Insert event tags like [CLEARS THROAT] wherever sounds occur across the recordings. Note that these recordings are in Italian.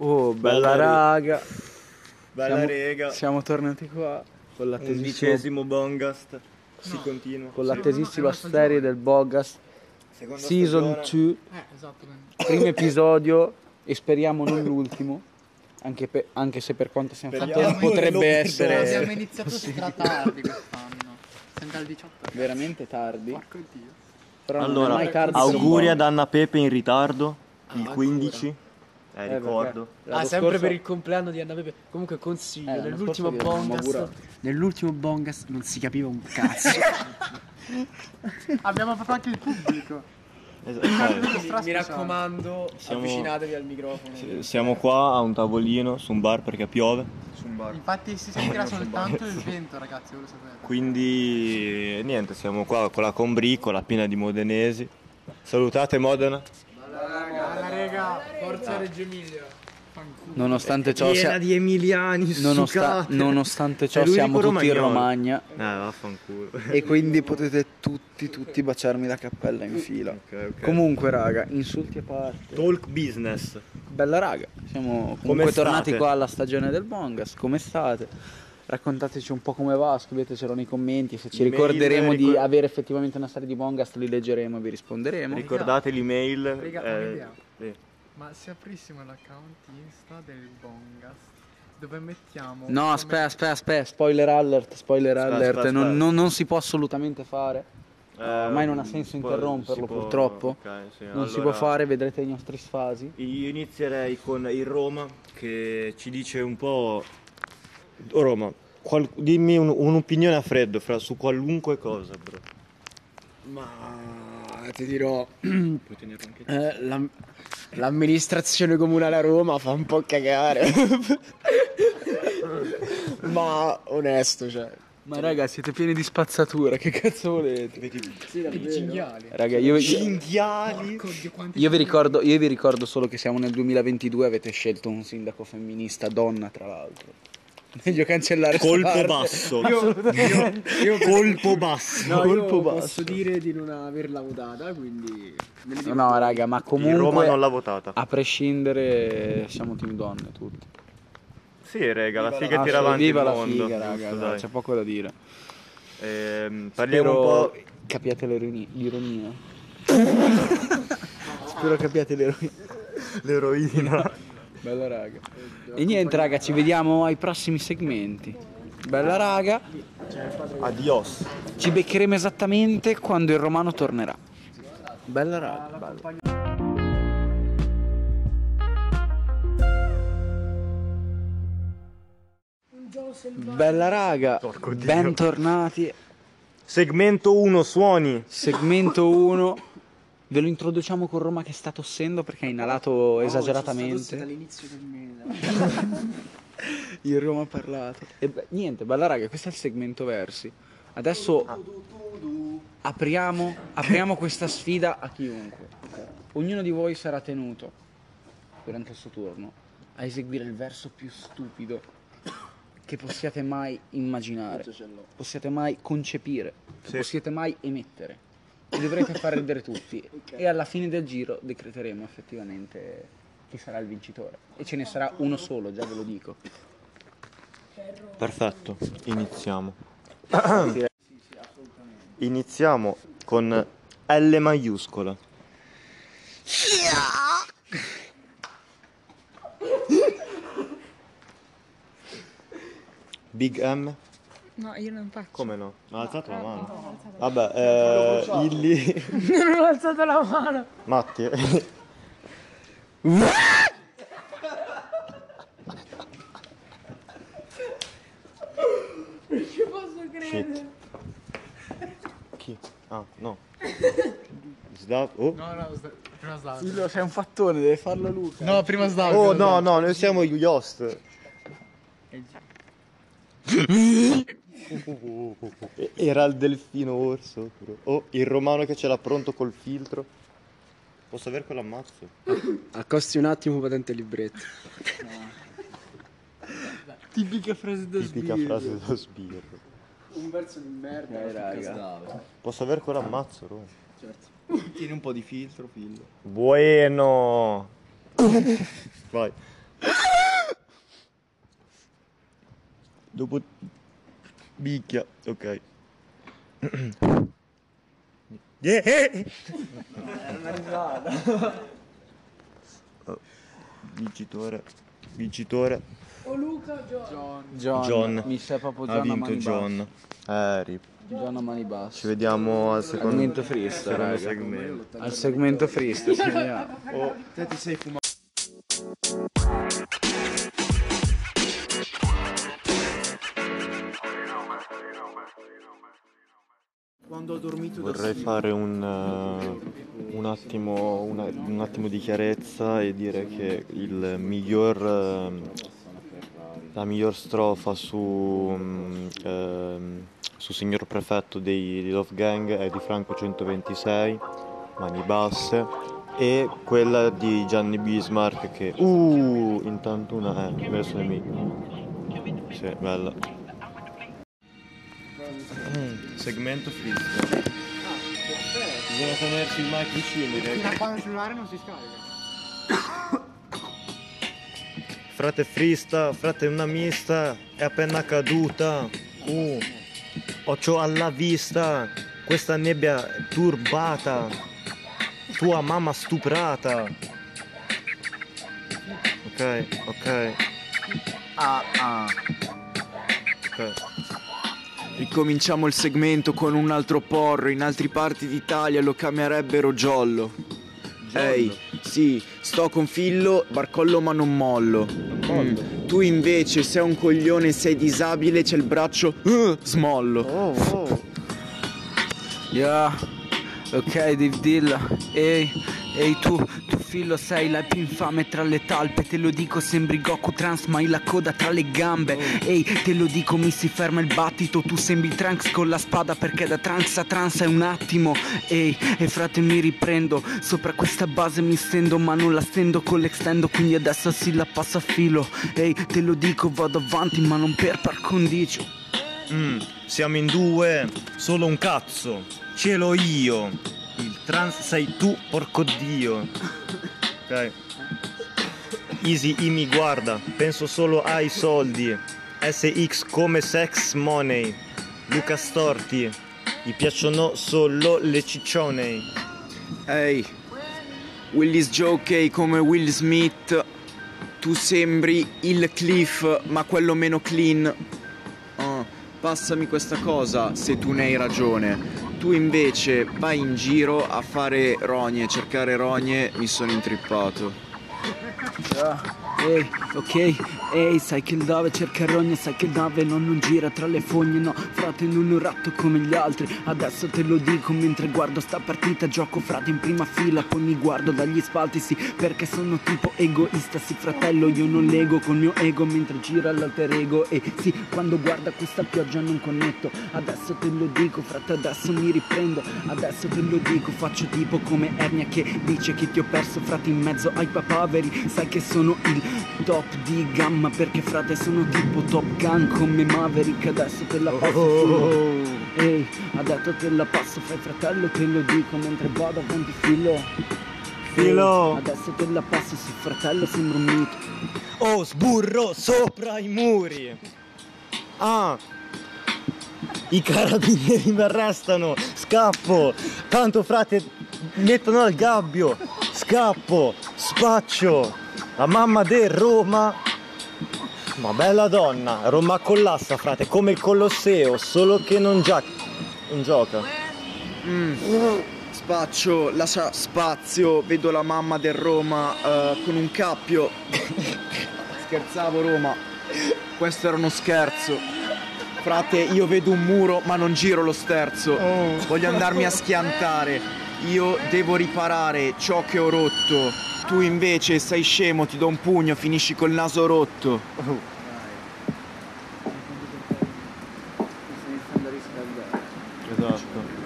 Oh, bella, Bella raga. Bella Siamo- rega. Siamo tornati qua con l'attesissimo, Undicesimo Bongast. Si continua. con l'attesissima serie del Bogast Seconda Season stagione. 2, Eh, esattamente. primo [LAUGHS] episodio e speriamo non l'ultimo, anche, per- anche se per quanto siamo fatti potrebbe essere Abbiamo iniziato [LAUGHS] stra tardi quest'anno. Sempre al 18. veramente tardi, Porco dio. però non è Allora, auguri ad. Anna Pepe in ritardo. Il ancora. 15. Eh, Eh, ricordo. perché Ah, sempre scorso- per il compleanno di Anna Pepe. Comunque consiglio, Eh, nell'ultimo augurato. Nell'ultimo Bongast non si capiva un cazzo. [LAUGHS] Abbiamo proprio anche il pubblico. Esatto. mi, raccomando, Siamo- avvicinatevi al microfono. Eh, Siamo qua a un tavolino su un bar perché piove. Su un bar. Infatti si sentirà soltanto il vento, ragazzi, voi lo sapete. Quindi niente, siamo qua con la combricola piena di modenesi. Salutate Modena. Alla rega, Forza Reggio Emilia. Nonostante ciò, Piena sia- di emiliani, nonosta- nonostante ciò siamo tutti in. Romagna Eh, vaffanculo. e quindi potete tutti, tutti baciarmi la cappella in fila. Ok, ok. Comunque raga, insulti a parte. Talk business. Bella raga, siamo comunque tornati qua alla stagione del Bongas, come state? Raccontateci un po' come va, scrivetecelo nei commenti, se ci Email, ricorderemo di ricor- avere effettivamente una serie di Bongas li leggeremo e vi risponderemo. Ricordate l'email. Raga, eh, un'idea. Ma se aprissimo l'account Insta del Bongast, dove mettiamo... No, aspetta, aspetta, aspetta, spoiler alert, spoiler Aspetta, alert, aspetta, non, non- non si può assolutamente fare, Eh, ormai non ha senso si interromperlo si può- purtroppo, ok, sì, non si allora- può fare, vedrete i nostri sfasi. Io inizierei con il Roma che ci dice un po'. Oh, Roma, qual- dimmi un- un'opinione a freddo fra, su qualunque cosa, bro. Ma ti dirò. [CLEARS THROAT] eh, l'am- l'amministrazione comunale a Roma fa un po' cagare. [LAUGHS] Ma onesto, cioè. Ma raga, siete pieni di spazzatura, che cazzo volete? I cinghiali. Raga, io, Cinghiali! Quanti io vi ricordo, io vi ricordo solo che siamo nel 2022 e avete scelto un sindaco femminista, donna tra l'altro. Meglio cancellare Colpo basso. Io Colpo basso. No, io colpo basso. posso dire di non averla votata, quindi. dico No, raga, ma Il Roma comunque non l'ha votata. a prescindere siamo team donne tutti. Sì, rega, la figa tira avanti viva il la mondo. figa, raga, giusto, dai, dai. c'è poco da dire. Ehm, parliamo Spero un po'. capiate l'ironi- l'ironia. [LAUGHS] Spero capiate l'ironia. L'eroina. Bella raga. E niente raga, ci vediamo ai prossimi segmenti. Bella raga, Adios. ci beccheremo esattamente quando il romano tornerà. Bella raga. bella. Bella raga, bentornati. Segmento 1, suoni. Segmento 1. Ve lo introduciamo con Roma che sta tossendo perché ha inalato esageratamente. Dall'inizio del mese. [LAUGHS] Il Roma ha parlato. E beh, niente, bella raga, questo è il segmento versi. Adesso apriamo, apriamo questa sfida a chiunque. Ognuno di voi sarà tenuto durante il suo turno a eseguire il verso più stupido che possiate mai immaginare, possiate mai concepire, Sì. possiate mai emettere. E dovrete far ridere tutti. [LAUGHS] E alla fine del giro decreteremo effettivamente chi sarà il vincitore. E ce ne sarà uno solo, già ve lo dico. Perfetto, iniziamo. [COUGHS] Iniziamo con L maiuscola. Big M? No, io non faccio. Come no? Ha alzato la mano. Vabbè, eh, Illy. [LAUGHS] [LAUGHS] non ho alzato la mano. Matti. [LAUGHS] Ci posso credere. Chi? Ah, no. Sda- oh. No, no, prima. Dillo, sei un fattone, deve farlo Luca. No, prima Slavio. Oh no, no, noi siamo gli host. [LAUGHS] Era il delfino orso. Oh, il romano che ce l'ha pronto col filtro. Posso avere quell'ammazzo? [LAUGHS] Accosti un attimo, patente il libretto. [LAUGHS] Tipica frase da Tipica frase da sbirro. Un verso di merda, Dai, raga. Posso avere quell'ammazzo, Ro? Tieni un po' di filtro, figlio. Bueno. Vai. Dopo... Bicchia, ok. Yeah! [CLEARS THROAT] Oh, Vincitore, vincitore, John. John. Mi sa proprio John ha a vinto mani John. Eh, rip. John a mani Ci basse. vediamo al secondo, Segmento freestyle, raga. segmento. Al segmento freestyle, ci. Te ti sei fumato. Vorrei fare un, eh, un attimo, una- un attimo di chiarezza e dire che il miglior, ehm, la miglior strofa su, mm, ehm, su Signor Prefetto dei, di Love Gang è di Franco 126, Mani Basse, e quella di Gianni Bismarck che... Uh, intanto una... Eh, verso nemico. Sì, bella. Segmento freestyle. Bisogna tenersi il mic vicino, direi. Quando il cellulare non si scarica. Frate frista, frate una mista, è appena caduta. Uh, occhio alla vista, questa nebbia turbata. Tua mamma stuprata. Ok, ok, Ah, ah. ok. Ricominciamo il segmento con un altro porro. In altre parti d'Italia lo chiamerebbero giollo. Ehi, sì, sto con Fillo, barcollo ma non mollo. Mm, Tu invece sei un coglione, sei disabile, c'è il braccio uh, smollo. Oh, oh. Yeah, ok Dave Dilla, ehi, ehi tu, tu fillo sei la più infame tra le talpe. Te lo dico sembri Goku Trans ma hai la coda tra le gambe. Ehi, te lo dico mi si ferma il battito. Tu sembri Trunks con la spada perché da Trunks a Trans è un attimo. Ehi, e frate mi riprendo. Sopra questa base mi stendo ma non la stendo con l'extendo Quindi adesso si la passa a filo. Ehi, te lo dico vado avanti ma non per par condicio. Mm, siamo in due, solo un cazzo. Ce l'ho io. Il trans sei tu, porco dio. Ok. Easy I mi guarda, penso solo ai soldi. SX come sex money. Luca Storti, gli piacciono solo le ciccione. Ehi, Willis Jockey come Will Smith. Tu sembri il Cliff, ma quello meno clean. Ah, passami questa cosa se tu ne hai ragione. Tu invece vai in giro a fare rogne, cercare rogne, mi sono intrippato. Ehi, ok, ehi, sai che il dove cerca rogne, sai che il dove non, non gira tra le fogne, no, frate non un ratto come gli altri, adesso te lo dico mentre guardo sta partita, gioco frate in prima fila, poi mi guardo dagli spalti, sì, perché sono tipo egoista, sì fratello, io non lego col mio ego mentre gira l'alter ego, e sì, quando guarda questa pioggia non connetto, adesso te lo dico, frate, adesso mi riprendo, adesso te lo dico, faccio tipo come Ernia che dice che ti ho perso, frate, in mezzo ai papaveri, sai che sono il top di gamma, perché frate sono tipo Top Gun come Maverick, adesso te la passo Ehi, adesso te la passo, fai fratello, te lo dico mentre vado avanti filo. Filo. Ehi, adesso te la passo, sì fratello, sembra un mito. Oh, sburro sopra i muri. Ah. I carabinieri mi arrestano. Scappo. Tanto frate mettono al gabbio. Scappo. Spaccio. La mamma del Roma. Ma bella donna. Roma collassa, frate, come il Colosseo, solo che non, gia- non gioca. Spaccio, lascia spazio, vedo la mamma del Roma eh, con un cappio. Scherzavo Roma, questo era uno scherzo. Frate, io vedo un muro ma non giro lo sterzo. Voglio andarmi a schiantare. Io devo riparare ciò che ho rotto. Tu invece sei scemo, ti do un pugno, finisci col naso rotto. Esatto.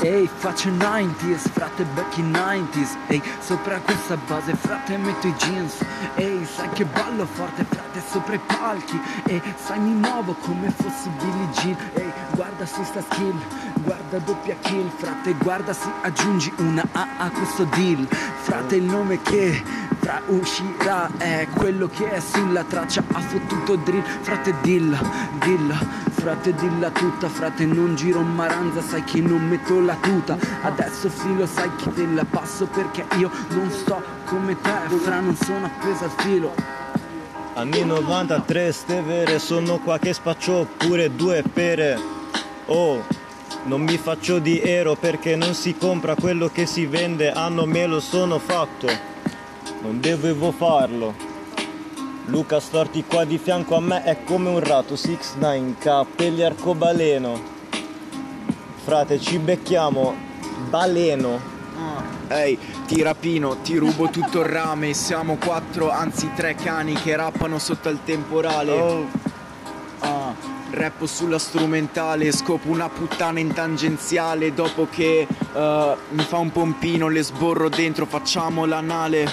Ehi, faccio 90s, frate back in 90s Ehi, sopra questa base, frate metto i jeans. Ehi, sai che ballo forte, frate, sopra i palchi. E sai mi muovo come fossi Billie Jean. Ehi, guarda si sta skill, guarda doppia kill, frate, guarda si aggiungi una A a questo deal, frate il nome che fra uscirà è quello che è sulla traccia, ha fottuto drill, frate dilla, dilla, frate dilla tutta, frate non giro maranza, sai che non metto la tuta, adesso filo sai che te la passo perché io non sto come te, fra non sono appesa al filo. Anni 93 ste vere, sono qua che spaccio pure due pere. Oh, non mi faccio di ero perché non si compra quello che si vende, anno me lo sono fatto. Non dovevo farlo. Luca Storti qua di fianco a me è come un rato 6-9, capelli arcobaleno. Frate, ci becchiamo, baleno. Ehi, ti rapino, ti rubo tutto il rame. Siamo quattro, anzi tre cani che rappano sotto il temporale. Oh, Rappo sulla strumentale, scopo una puttana in tangenziale. Dopo che eh, mi fa un pompino, le sborro dentro, facciamo l'anale.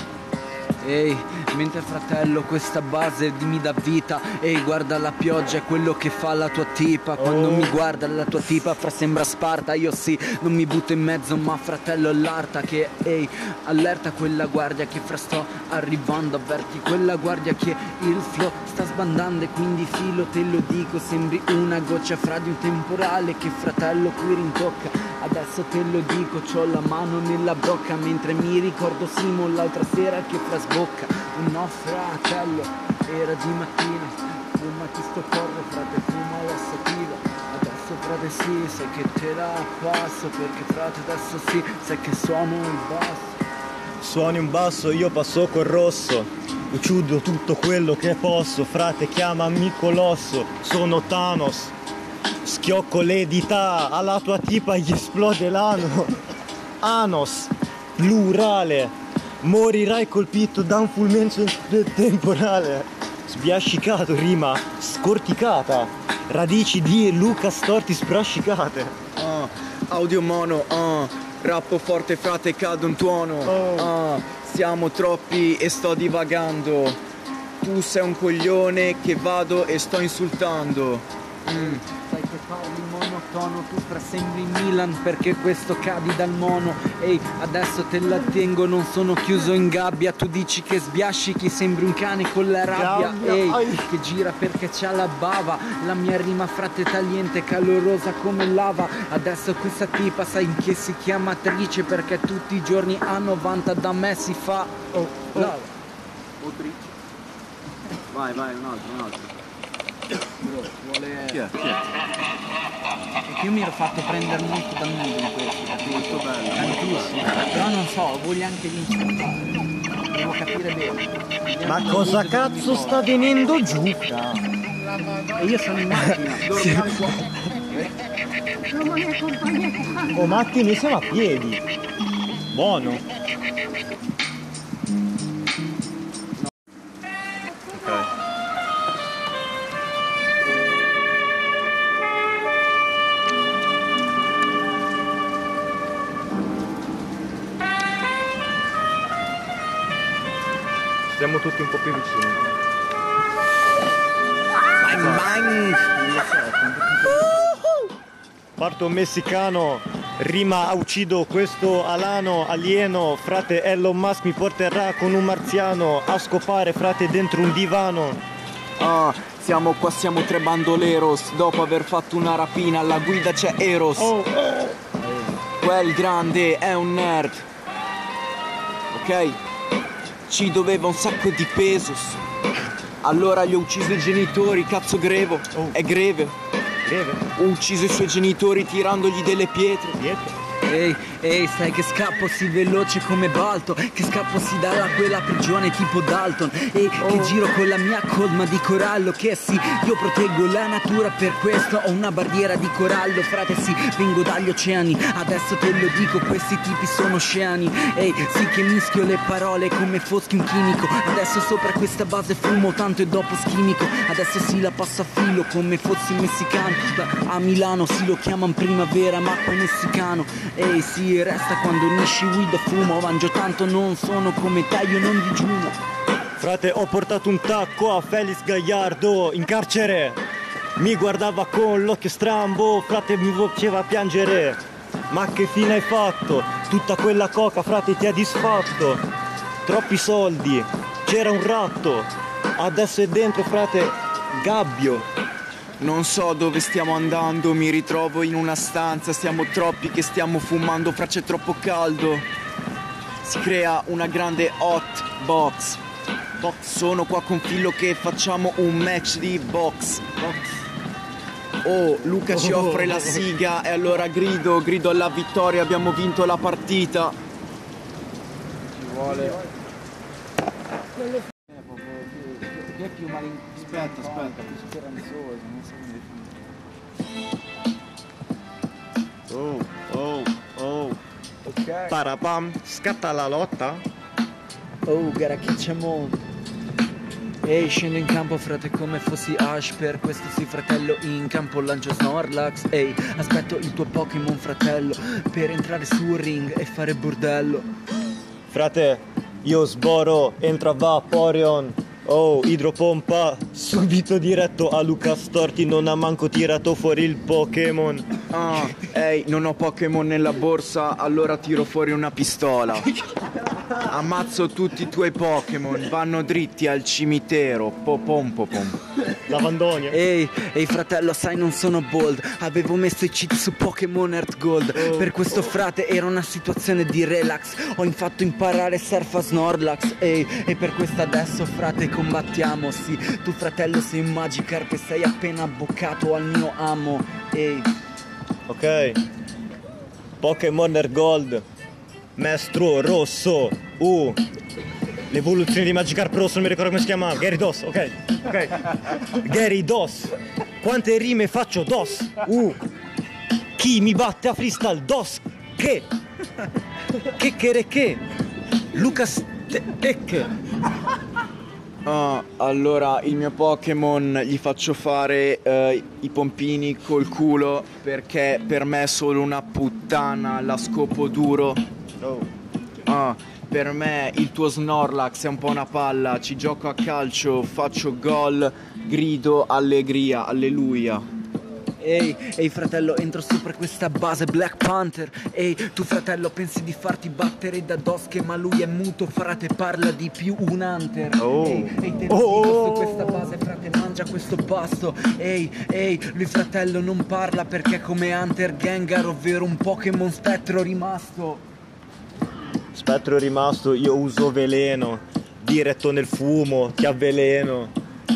Ehi, mentre fratello questa base mi dà vita Ehi, guarda la pioggia, è quello che fa la tua tipa. Quando mi guarda la tua tipa fra sembra Sparta Io sì, non mi butto in mezzo ma fratello l'arta che Ehi, allerta quella guardia che fra sto arrivando Avverti quella guardia che il flow sta sbandando E quindi filo te lo dico, sembri una goccia fra di un temporale Che fratello qui rintocca. Adesso te lo dico, c'ho la mano nella brocca Mentre mi ricordo Simon l'altra sera che fra sbocca No fratello, era di mattina Fumati sto porro, frate, fuma la sativa Adesso frate sì, sai che te la passo Perché frate adesso sì, sai che suono il basso suoni un basso, io passo col rosso. Uccido tutto quello che posso, frate, chiamami colosso. Sono Thanos. Schiocco le dita, alla tua tipa gli esplode l'ano. Anos, plurale. Morirai colpito da un fulmineo temporale. Sbiascicato, rima scorticata. Radici di Luca storti sbrascicate. Ah, audio mono, ah, rappo forte frate cado un tuono. Ah, siamo troppi e sto divagando. Tu sei un coglione che vado e sto insultando. Mm. Monotono, tu fra sembri Milan perché questo cadi dal mono. Ehi, adesso te la tengo, non sono chiuso in gabbia. Tu dici che sbiascichi, sembri un cane con la rabbia. Ehi, che gira perché c'ha la bava. La mia rima frate tagliente, calorosa come lava. Adesso questa tipa sai che si chiama attrice Perché tutti i giorni a 90 da me si fa oh, lava. Vai, vai, un altro, un altro. Vuole... Chi è? Chi è? Perché io mi ero fatto prendere molto dal nudo in questo, capito? Molto bello. Tantissimo. Però non so, voglio anche vincere. Devo capire bene. Ma cosa cazzo sta venendo giù? E io sono in macchina. [LAUGHS] Oh Matti, noi siamo a piedi. Buono. Parto messicano, rima uccido questo alano alieno, frate Elon Musk mi porterà con un marziano a scopare frate dentro un divano. Ah, siamo qua, siamo tre bandoleros. Dopo aver fatto una rapina, alla guida c'è Eros. Oh, Quel grande è un nerd. Ok? Ci doveva un sacco di pesos. Allora gli ho ucciso i genitori, cazzo grevo. Oh. È greve. Breve, Ho ucciso i suoi genitori tirandogli delle pietre. dietro. Ehi, ehi, sai che scappo sì veloce come Balto Che scappo sì dalla quella prigione tipo Dalton. E che giro con la mia colma di corallo Che sì, io proteggo la natura per questo. Ho una barriera di corallo, frate sì, vengo dagli oceani. Adesso te lo dico, questi tipi sono oceani. Ehi, sì che mischio le parole come foschi un chimico. Adesso sopra questa base fumo tanto e dopo schimico. Adesso sì la passo a filo come fossi un messicano. A Milano si lo chiamano primavera ma poi messicano. Ehi sì, resta quando unisci e fumo Mangio tanto, non sono come te, io non digiuno Frate ho portato un tacco a Felix Gagliardo in carcere. Mi guardava con l'occhio strambo, frate mi faceva piangere. Ma che fine hai fatto? Tutta quella coca, frate, ti ha disfatto. Troppi soldi, c'era un ratto. Adesso è dentro, frate, gabbio. Non so dove stiamo andando, mi ritrovo in una stanza, siamo troppi che stiamo fumando, fra c'è troppo caldo. Si crea una grande hot box. Sono qua con Fillo che facciamo un match di box. Oh, Luca ci offre la siga e allora grido, grido alla vittoria, abbiamo vinto la partita. Ci vuole. Chi è più malin... Aspetta, aspetta. più speranzoso, non so come definire. Oh, oh, oh. Ok. Parapam, scatta la lotta. Oh, gara mo? Ehi, scendo in campo frate come fossi Ash Per questo sì fratello in campo lancio Snorlax Ehi, aspetto il tuo Pokémon fratello Per entrare sul ring e fare bordello Frate, io sboro, entra Vaporeon. Oh, idropompa, subito diretto a Luca Storti, non ha manco tirato fuori il Pokémon. Ah, ehi, non ho Pokémon nella borsa, allora tiro fuori una pistola. [LAUGHS] Ammazzo tutti i tuoi Pokémon, vanno dritti al cimitero. Popom popom. Lavandonia. Ehi, ehi fratello, sai non sono bold Avevo messo i cheat su Pokémon Earth Gold Per questo frate era una situazione di relax Ho infatti imparare surf a Snorlax Ehi, e per questo adesso frate combattiamo Sì, tu fratello sei un Magikarp e sei appena abboccato al mio amo Ehi, Ok. Pokémon Air Gold. Maestro rosso. Uh. L'evoluzione di Magikarp rosso, non mi ricordo come si chiama. Gary Doss, ok. Ok. Gary Doss. Quante rime faccio Doss? Uh. Chi mi batte a freestyle? Doss. Che? Che che che? Lucas Tech. Ah, allora il mio Pokémon gli faccio fare eh, i pompini col culo perché per me è solo una puttana, la scopo duro. Ah, per me il tuo Snorlax è un po' una palla, ci gioco a calcio, faccio gol, grido allegria, alleluia. ehi, ehi fratello, entro sopra questa base Black Panther Ehi, tu fratello pensi di farti battere da Dosche Ma lui è muto, frate, parla di più un hunter Oh. Ehi, ehi, te Oh. su questa base, frate, mangia questo pasto Ehi, ehi, lui fratello non parla perché è come Hunter Gengar Ovvero un Pokémon spettro rimasto Spettro è rimasto, io uso veleno. Diretto nel fumo, ti avveleno.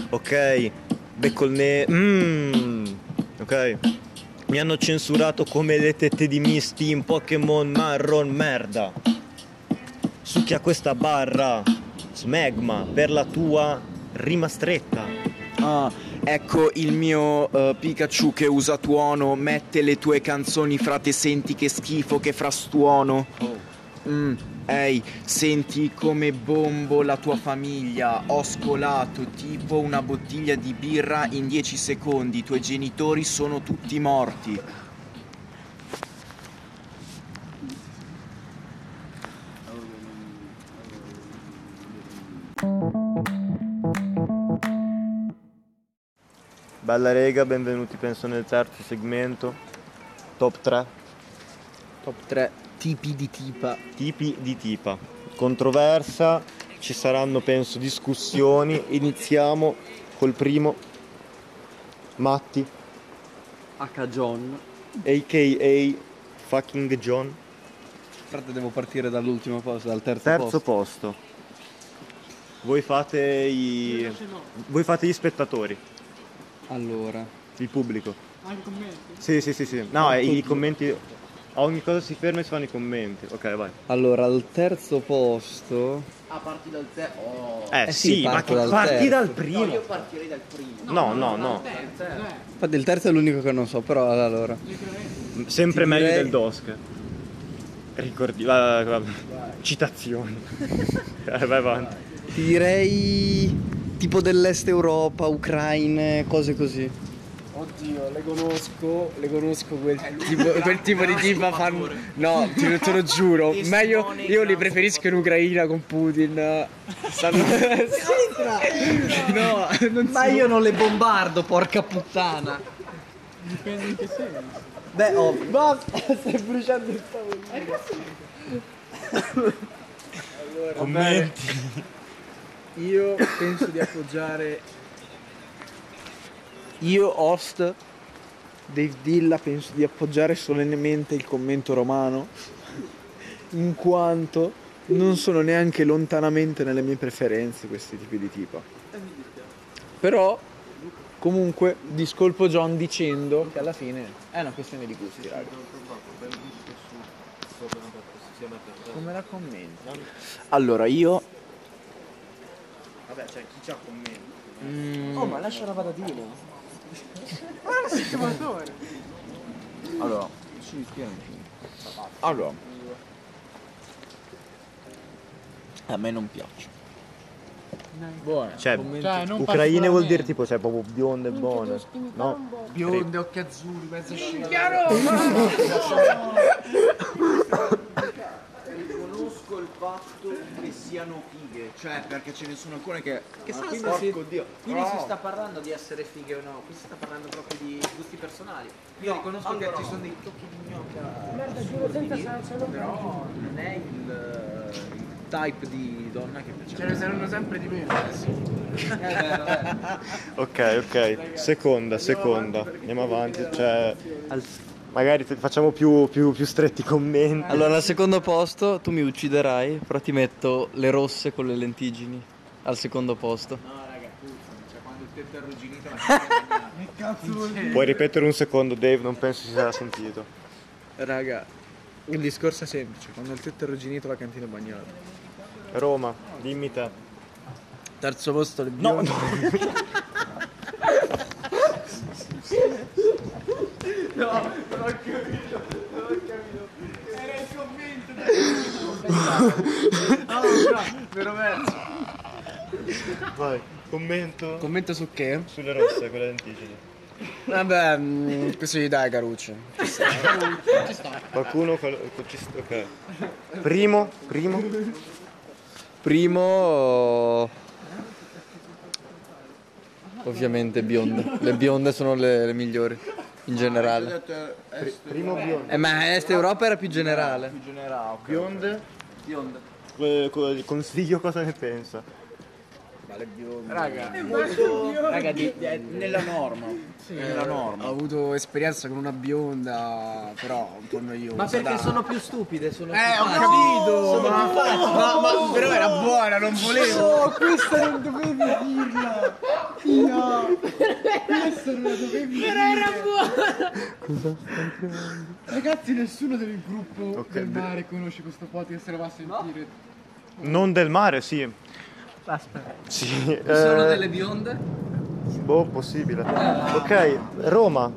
Ok. Becco il ne... Mmm. Ok. Mi hanno censurato come le tette di Misty in Pokémon marron merda. Succhia questa barra. Smegma per la tua rima stretta. Ah, ecco il mio eh, Pikachu che usa tuono, mette le tue canzoni, frate, senti che schifo, che frastuono. Mm, ehi, senti come bombo la tua famiglia. Ho scolato tipo una bottiglia di birra in 10 secondi. I tuoi genitori sono tutti morti. Bella rega, benvenuti penso nel terzo segmento. Top 3. Top 3 tipi di tipa Tipi di tipa. Controversa, ci saranno penso discussioni. Iniziamo col primo. Matti, H. John. a.k.a. fucking John. Frate, devo partire dall'ultimo posto, dal terzo, Terzo posto. posto. Voi fate i... Voi fate gli spettatori, Allora, il pubblico. Sì, sì, sì, sì. No, eh, i commenti... A ogni cosa si ferma e si fanno i commenti. Ok, vai. allora al terzo posto. Ah, parti dal te. Oh. Eh, Eh sì, sì, ma che dal parti terzo. dal primo. partirei dal primo. No, no, no. Infatti il terzo è l'unico che non so, però allora. Sempre Ti meglio direi- del DOSC. Ricordi, va- va- citazioni. [LAUGHS] Eh, vai avanti. Ti direi tipo dell'est Europa, Ucraine, cose così. Oddio, le conosco, le conosco quel tipo, quel tipo di tipa fanno. No, te, lo- te lo giuro. Meglio io li preferisco in Ucraina con Putin. Stanno. no, non Ma io non le bombardo, porca puttana. Dipende in che senso. Beh, oh, Basta, stai bruciando il tavolino. Commenti. Io penso di appoggiare. Io, host Dave Dilla, penso di appoggiare solennemente il commento romano. In quanto non sono neanche lontanamente nelle mie preferenze questi tipi di tipa. Però, comunque, discolpo John dicendo che alla fine è una questione di gusti, raga. Come la commenti? Allora, io Vabbè, cioè, chi c'ha commenti? Oh, ma lascia la patatina. Allora, allora, a me non piace. Buona. Cioè, Cioè, ucraine vuol dire tipo, cioè, proprio bionde e buone. No? Bionde, occhi azzurri, mezzo scemo. Riconosco il fatto siano fighe, cioè perché ce ne sono alcune che. Che Ma senso porco si- Dio. Quindi No. si sta parlando di essere fighe o no? Qui si sta parlando proprio di gusti personali. Io riconosco che ci sono dei tocchi di gnocca. Merda, giuro, senza non Però non è il, il type di donna che piace. Ce ne saranno sempre di meno adesso. È vero. Ok, ok. Seconda, seconda. Andiamo avanti. Cioè, magari facciamo più, più, più stretti commenti. Allora, al secondo posto tu mi ucciderai, però ti metto le rosse con le lentiggini. Al secondo posto. No, raga, puzzano, cioè quando il tetto è arrugginito la [LAUGHS] Che cazzo vuol dire? Puoi ripetere un secondo, Dave? Non penso si sarà sentito. Raga, il discorso è semplice, quando il tetto è arrugginito la cantina è bagnata. Roma, dimmi te. Terzo posto le No, bionde. no. [LAUGHS] Vero verso. Vai, commento Commento su che? sulle rosse, quelle lenticine. Vabbè, mm, così dai Caruccio. Qualcuno? qual- ci sta- Ok. Primo, primo. Primo. Ovviamente bionde. Le bionde sono le, le migliori. In generale. Primo biondo. Eh, ma Est Europa era più generale. Bionde? Bionde. Que- que- Il consiglio cosa ne pensa? Raga, Raga, di- di- nella norma. nella norma. ho avuto esperienza con una bionda, però un po' noiosa. Ma perché dai. sono più stupide? Sono Eh, più ho facili. capito! Sono ma, più facili. ma- ma- però era buona, non volevo. Oh, questa non dovevi dirla! No! Questa non la dovevi dire! Però era buona! Ragazzi, nessuno del gruppo del mare conosce questo podcast e lo va a sentire. Non del mare, sì. Aspetta. Sì. Sono eh, delle bionde? Boh, possibile. Ok, Roma.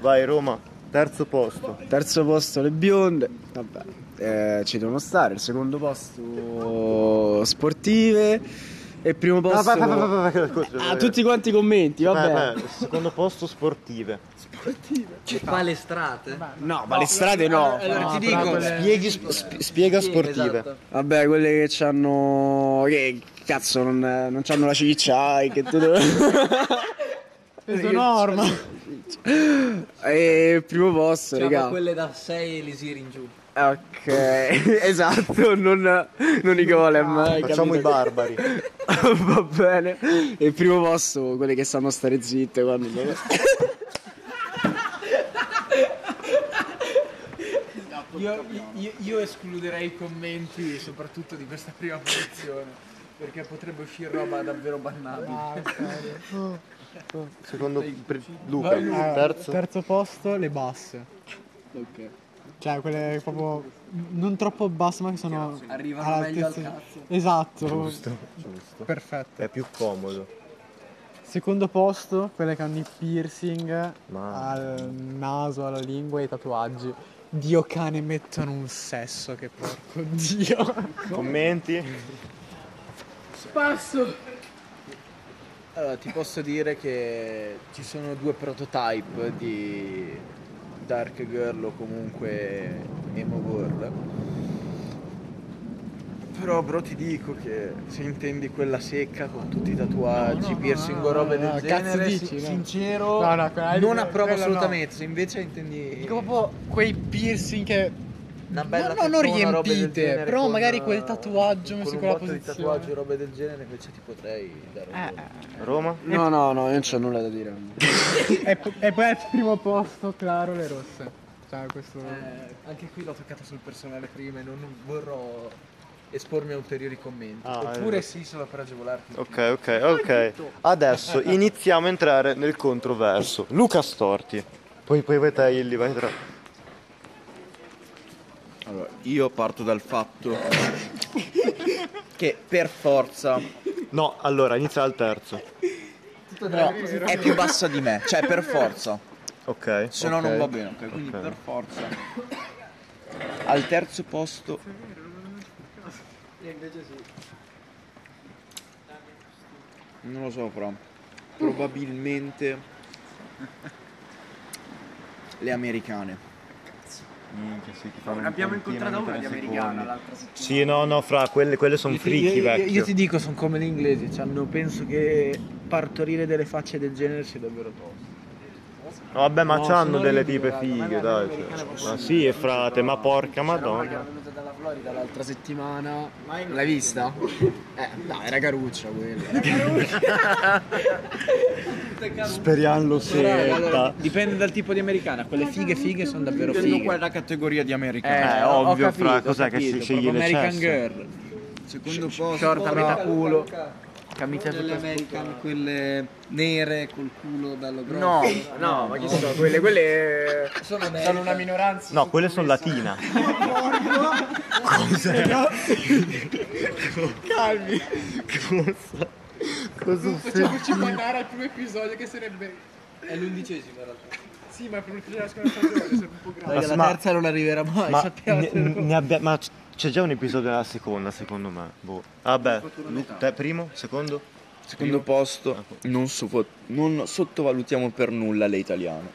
Vai Roma, terzo posto. Terzo posto le bionde, vabbè, eh, ci devono stare. Il secondo posto sportive e il primo posto... Ah, tutti quanti i commenti, vabbè. Secondo posto sportive. Palestrate? No, palestrate no. Allora No, ti dico. quelle- Spieghi, sp- spiega sportive. Esatto. Vabbè, quelle che hanno che cazzo non, non hanno la ciccia e che tutto... [LAUGHS] Peso norma! E il primo posto, Diciamo raga. quelle da 6 elisir in giù. Ok, [LAUGHS] esatto, non, non i golem. Facciamo i barbari. [LAUGHS] Va bene. E il primo posto, quelle che sanno stare zitte quando... Io, io- io escluderei i commenti soprattutto di questa prima posizione. Perché potrebbe uscire roba davvero bannabile. Secondo pri- Luca, terzo. Terzo posto, le basse. Ok. Cioè, quelle proprio non troppo basse, ma che sono. Arrivano meglio al cazzo. Esatto. Giusto, giusto. Perfetto. È più comodo. Secondo posto, quelle che hanno i piercing Ma- al naso, alla lingua e i tatuaggi. Dio cane mettono un sesso che porco dio. Commenti? Spasso. Allora, ti posso dire che ci sono due prototype di Dark Girl o comunque Emo Girl. Però bro ti dico che se intendi quella secca con tutti i tatuaggi, piercing o robe del no, cazzo genere, dici, no? sincero, No, no, non approvo no. assolutamente. Se invece intendi Dico proprio quei piercing che una bella no, no, non riempite, però con, magari eh, quel tatuaggio con messo in quella botto di posizione. tatuaggi, robe del genere, invece ti potrei dare un Eh. Roma? No, no, no, io non c'ho nulla da dire. [LAUGHS] E, e poi al primo posto, claro, le rosse. Cioè, questo... Eh, anche qui l'ho toccata sul personale prima e non vorrò espormi a ulteriori commenti. Ah, Oppure eh. sì, solo per agevolarti. Ok, ok, ok. Adesso iniziamo a entrare nel controverso. Luca Storti. Poi, poi vai te, Illy, vai tra. Allora, io parto dal fatto che per forza No, allora, inizia al terzo. no, è più bassa di me, cioè per forza, Ok. se no ok. non va bene, ok? Quindi Ok. per forza. Al terzo posto Non lo so però. Probabilmente [LAUGHS] le americane. Minchia, sì, Abbiamo incontrato una di americana l'altra settimana. Sì, no, no, fra quelle, quelle sono Io ti- fricchi, io- io- vecchio. Io ti dico, sono come gli inglesi, hanno, penso che partorire delle facce del genere sia davvero tosto. No, vabbè, ma No, c'hanno sono delle orribili, tipe fighe, magari dai. americane cioè. possono Ma sì, frate, ma porca madonna. Florida l'altra settimana. L'hai vista? Eh, dai, era caruccia quella. [LAUGHS] Speriamo lo senta. Dipende dal tipo di americana. Quelle fighe fighe sono davvero Dipende fighe. quella categoria di Eh, americane. ho- ovvio, capito, fra, ho cos'è che capito, si sceglie le American cesse? Girl. Secondo posto. Short a metà culo. Camicia Delle tutta American, quelle nere col culo bello grosso. No, no, ma chi sono quelle? Quelle sono, sono una minoranza. No, quelle sono latina. Calmi. Cosa? Cosa Facciamoci mandare al primo episodio che sarebbe... È l'undicesimo in realtà. Sì, ma il primo episodio della seconda stagione sarebbe un po'. Raga, la ma- terza non arriverà mai, Ma, sappiate. ne- ne abbia- ma c'è già un episodio nella seconda, secondo me. Boh. Vabbè, Lu- te primo, secondo? Secondo posto, non, sofo- non sottovalutiamo per nulla le italiane.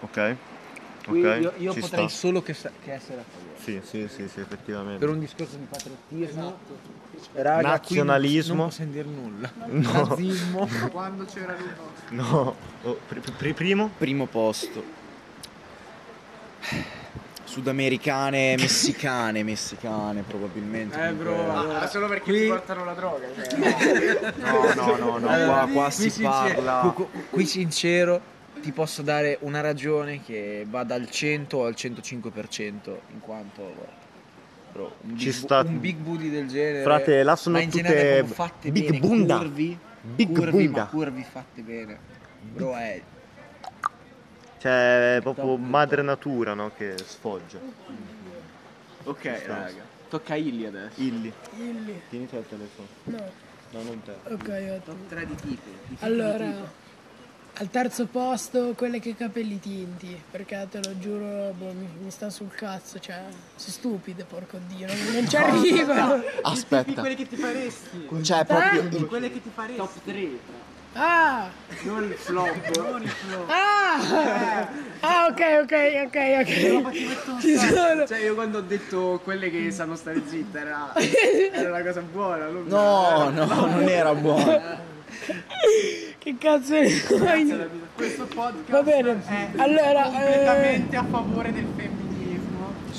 Ok. Qui Ok, io, io potrei sta. solo che, che essere a favore. Sì, sì, sì, sì, effettivamente. Per un discorso di patriottismo, raga, qui Nazionalismo. non, non posso dire nulla. [LAUGHS] No. Nazismo. Quando c'era l'uno. No. Oh, pri- pri- primo? Primo posto. Sudamericane, messicane, messicane probabilmente. Eh bro, comunque. allora, solo perché qui- ti portano la droga. cioè. [LAUGHS] No, no, no, no, qua, qua si Qui sincero- parla. qui- qui sincero ti posso dare una ragione che va dal 100 al 105% in quanto bro, un, Ci big, sta- un big booty del genere Frate, là sono ma in tutte generale proprio fatte big bene bunda. curvi Big curvi bunda. ma curvi fatte bene bro è Cioè, è proprio madre natura, no? Che sfoggia. Ok, raga. Tocca a Illy adesso. Illy. Illy. Tieni te il telefono. No. No, non te. Ok, ottimo. Tre di tipi. di tipi Allora, di tipo. al terzo posto quelle che capelli tinti, perché te lo giuro, boh, mi, mi sta sul cazzo, cioè, sono stupide, porco dio, non, non ci arrivano. Aspetta, Quelle che ti faresti. cioè proprio Eh? Quelle che ti faresti. Top 3. Ah! Non il flop. Non il flop. Ah! Ah, ok, ok, ok, ok. Ci sono. Cioè io quando ho detto quelle che sanno stare zitte era, [LAUGHS] era una cosa buona. non- No, no, non era buono. Che cazzo è? Questo podcast Va bene, è allora, eh, completamente a favore del femminismo. Noi in realtà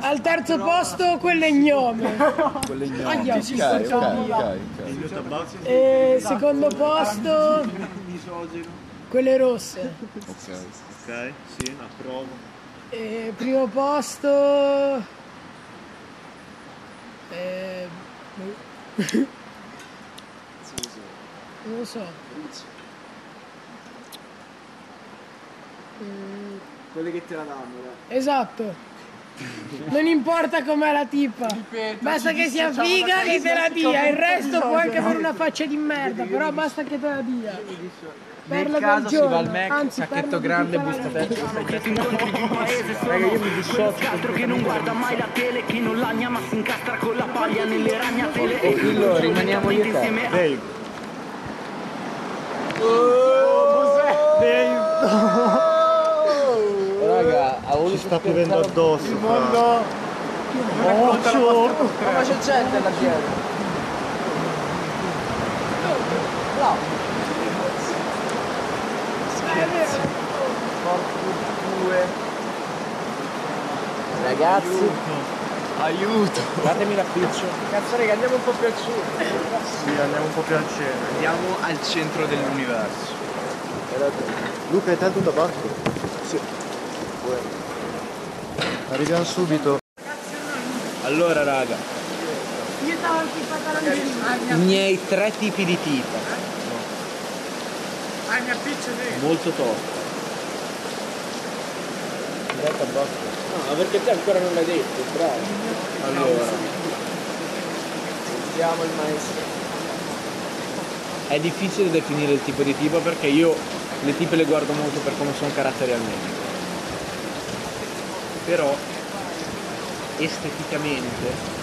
al terzo posto quelle gnome. Quelle Aia, ignoranti. sì, Ok, ok, ok, ok. E secondo posto quelle rosse. Ok, sì, approvo. E primo posto eh, boh. non lo so. Quelle che te la danno. dai. esatto. Non importa com'è la tipa. Basta che sia figa e te la dia. Il resto può anche avere una faccia di merda, però basta che te la dia. Nel Perla caso del si va al giorno, Mac, anzi, sacchetto perla di grande, tutta la busta vita. aperta. Raga, io mi dissocio. Altro che non guarda mai la tele, chi non lagna ma si incastra con la paglia nelle ragnatele. Oh, Fillo, rimaniamo io e te. Insieme a- Dave. Raga, [LAUGHS] [LAUGHS] ha voluto Ci sta piovendo addosso. Il mondo vostra Ma c'è gente là dietro. Ragazzi, Aiuto! datemi l'appiccio. Cazzo raga, andiamo un po' più al sud. Sì, andiamo un po' più al centro. Andiamo al centro dell'universo. Luca, hai tanto tabacco? Sì. Arriviamo subito. Allora, raga, Io stavo anche i pantaloncini. i miei tre tipi di tipa. Ah, mi appiccio dentro. Molto tosto. No, perché te ancora non l'hai detto, bravo. Allora, Sentiamo il maestro. è difficile definire il tipo di tipo perché io le tipe le guardo molto per come sono caratterialmente. Però esteticamente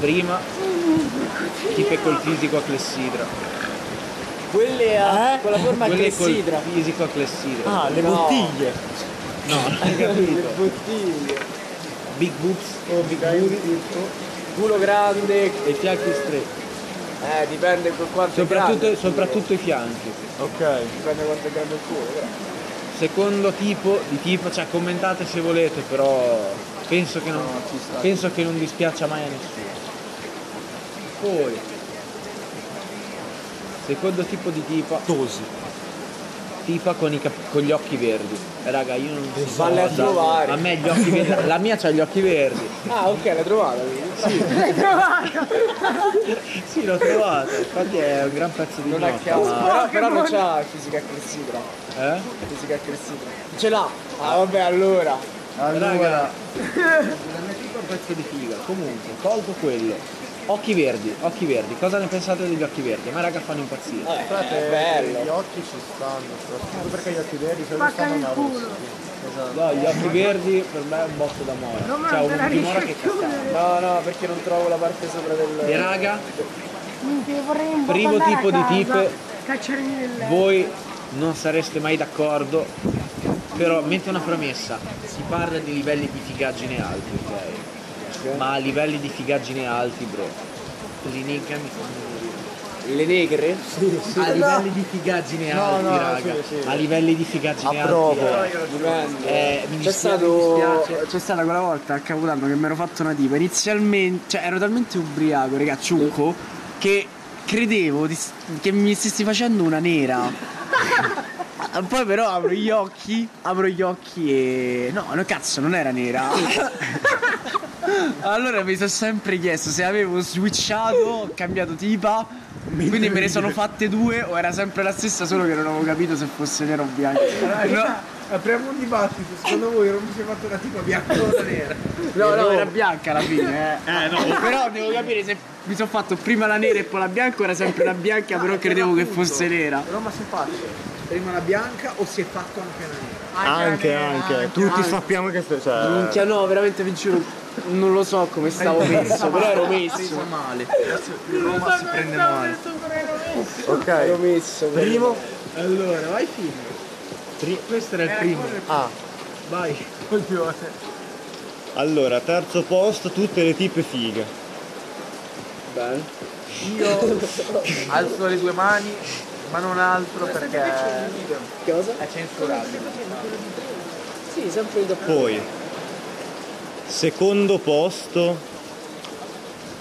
prima tipe col fisico a clessidra. Quelle a, con la forma a Quelle col clessidra. fisico a clessidra. Ah, le No. bottiglie! No, non hai [LAUGHS] capito. Bottiglie. Big boobs o big booty Culo grande. e fianchi stretti. Eh, dipende con quanto è Soprattutto, grande. soprattutto i fianchi. Ok. Dipende quanto è grande il culo, però. Secondo tipo di tipo, cioè commentate se volete, però penso che non, penso che non dispiaccia mai a nessuno. Poi, secondo tipo di tipa, Tosi. Tipa con, i cap- con gli occhi verdi. Raga, io non so. Valle a trovare. A me gli occhi verdi. La mia c'ha gli occhi verdi. Ah, ok, l'hai trovata. [LAUGHS] Sì, l'ho trovata. Infatti è un gran pezzo di Non a gnocca, caso. ma- Però, però non c'ha fisica clessidra. Eh? Fisica clessidra. Ce l'ha. Ah, vabbè, allora. Raga, la mia tipa è un pezzo di figa. Comunque, tolto quello. Occhi verdi, occhi verdi. Cosa ne pensate degli occhi verdi? A me raga fanno impazzire. Eh, è bello. Gli occhi ci stanno, soprattutto perché gli occhi veri se Spacca stanno una culo. No, gli occhi verdi per me è un botto d'amore. Non Cioè, un dimora che cascata. No, no, perché non trovo la parte sopra del... E raga, Minchia, vorrei un po' Primo tipo di tipe, nel voi non sareste mai d'accordo, però mette una premessa, si parla di livelli di figaggine alti, Ma a livelli di figaggine alti, bro, le nigga mi fanno. Le negre? Sì, sì. A livelli di figaggine alti, no, raga. sì, sì. A livelli di figaggine alti. Eh, C'è dispiace, stato. C'è stata quella volta a Capodanno che mi ero fatto una tipa. Inizialmente, cioè ero talmente ubriaco, raga, ciucco, che credevo di- che mi stessi facendo una nera. [LAUGHS] Poi però apro gli occhi, apro gli occhi e. No, no cazzo, non era nera. [LAUGHS] Allora mi sono sempre chiesto se avevo switchato, cambiato tipa. Quindi me ne sono fatte due o era sempre la stessa, solo che non avevo capito se fosse nera o bianca. No, Apriamo un dibattito, secondo voi non mi si è fatto una tipa bianca o nera? No, no, era bianca alla fine, eh. [LAUGHS] Però devo capire se mi sono fatto prima la nera e poi la bianca, o era sempre la bianca, però credevo che fosse nera. Però ma si è fatto prima la bianca o si è fatto anche la nera? Anche, anche. Tutti sappiamo che... Cioè... Minchia, no, veramente vi giuro, non lo so come stavo messo, però ero messo. male. Roma si prende male. Ero Ok. messo. Primo? Allora, vai film. Questo era il primo. Ah. Vai. Allora, terzo posto, tutte le tipe fighe. Bene. Io [LAUGHS] alzo le due mani, ma non altro perché Cosa? è censurabile. Sì, sempre dopo. Poi, secondo posto,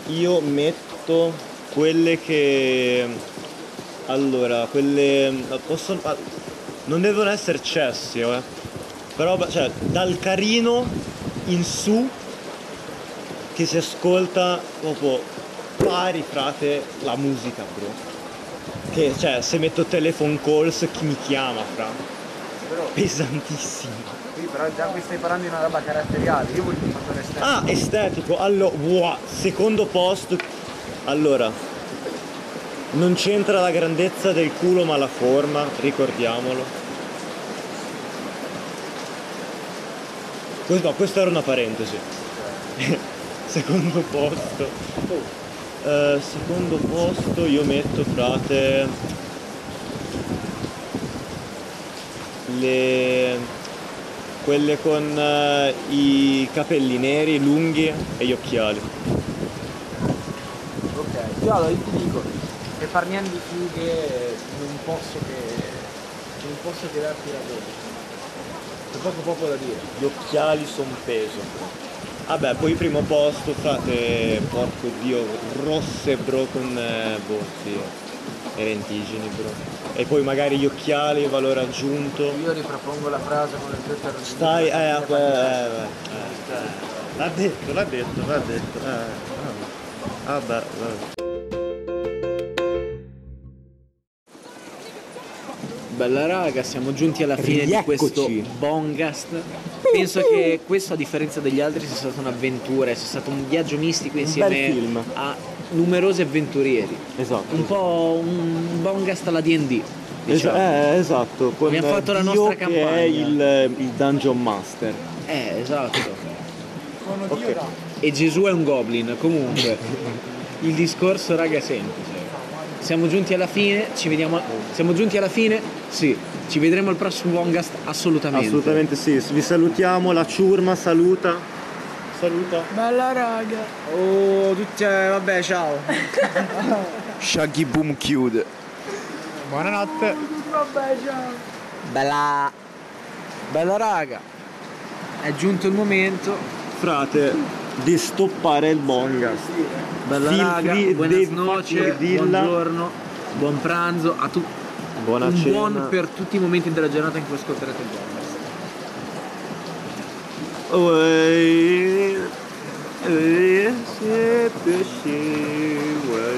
io metto quelle che... Allora, quelle... Posso... ah, Non devono essere cessi, eh. Però, cioè, dal carino in su che si ascolta proprio pari, frate, la musica, bro. Che, cioè, se metto telephone calls, chi mi chiama, fra? Pesantissimo. Sì, però già qui stai parlando di una roba caratteriale, io voglio un fattore estetico. Ah, estetico. Allora, wow, secondo posto. Allora, non c'entra la grandezza del culo ma la forma, ricordiamolo. Questo, no, questa era una parentesi. [LAUGHS] secondo posto. Eh, secondo posto io metto frate le quelle con eh, i capelli neri lunghi e gli occhiali. Ok, io allora io ti dico, far niente di fughe non posso che. non posso che darti ragione. C'è poco poco da dire. Gli occhiali son peso. Vabbè, poi primo posto, frate, porco dio, rosse bro con eh, boh, sì, e lentigini bro. E poi magari gli occhiali, valore aggiunto. Io ripropongo la frase con le due terrore. Stai, eh, eh, eh, eh. L'ha detto, l'ha detto, l'ha detto. Eh, vabbè, vabbè. Bella raga, siamo giunti alla fine di questo Bongast. Penso che questo, a differenza degli altri, sia stata un'avventura, sia stato un viaggio mistico insieme a numerosi avventurieri. Esatto. Un po' un Bongast alla D&D. Diciamo. Es- eh, esatto, con Abbiamo fatto la Dio nostra che campagna. è il, il Dungeon Master. Eh, esatto. Ok. E Gesù è un goblin, comunque. Il discorso, raga, è semplice. Siamo giunti alla fine, ci vediamo. Siamo giunti alla fine? Sì. Ci vedremo al prossimo Bongast? Assolutamente. Assolutamente sì, vi salutiamo, la ciurma saluta. Saluta. Bella raga. Oh, tutti. eh, vabbè, ciao. [LAUGHS] Shaggy Boom chiude. Buonanotte. Vabbè, ciao. Bella. Bella raga. È giunto il momento. Frate, di stoppare il Bongast. Bella Feel raga. free, Buenas Dave noche. fucking Dilla. Buongiorno. Buon pranzo a tutti. Buona un cena. buon per tutti i momenti della giornata in cui ascolterete il. Oh, eh, eh, se pesce,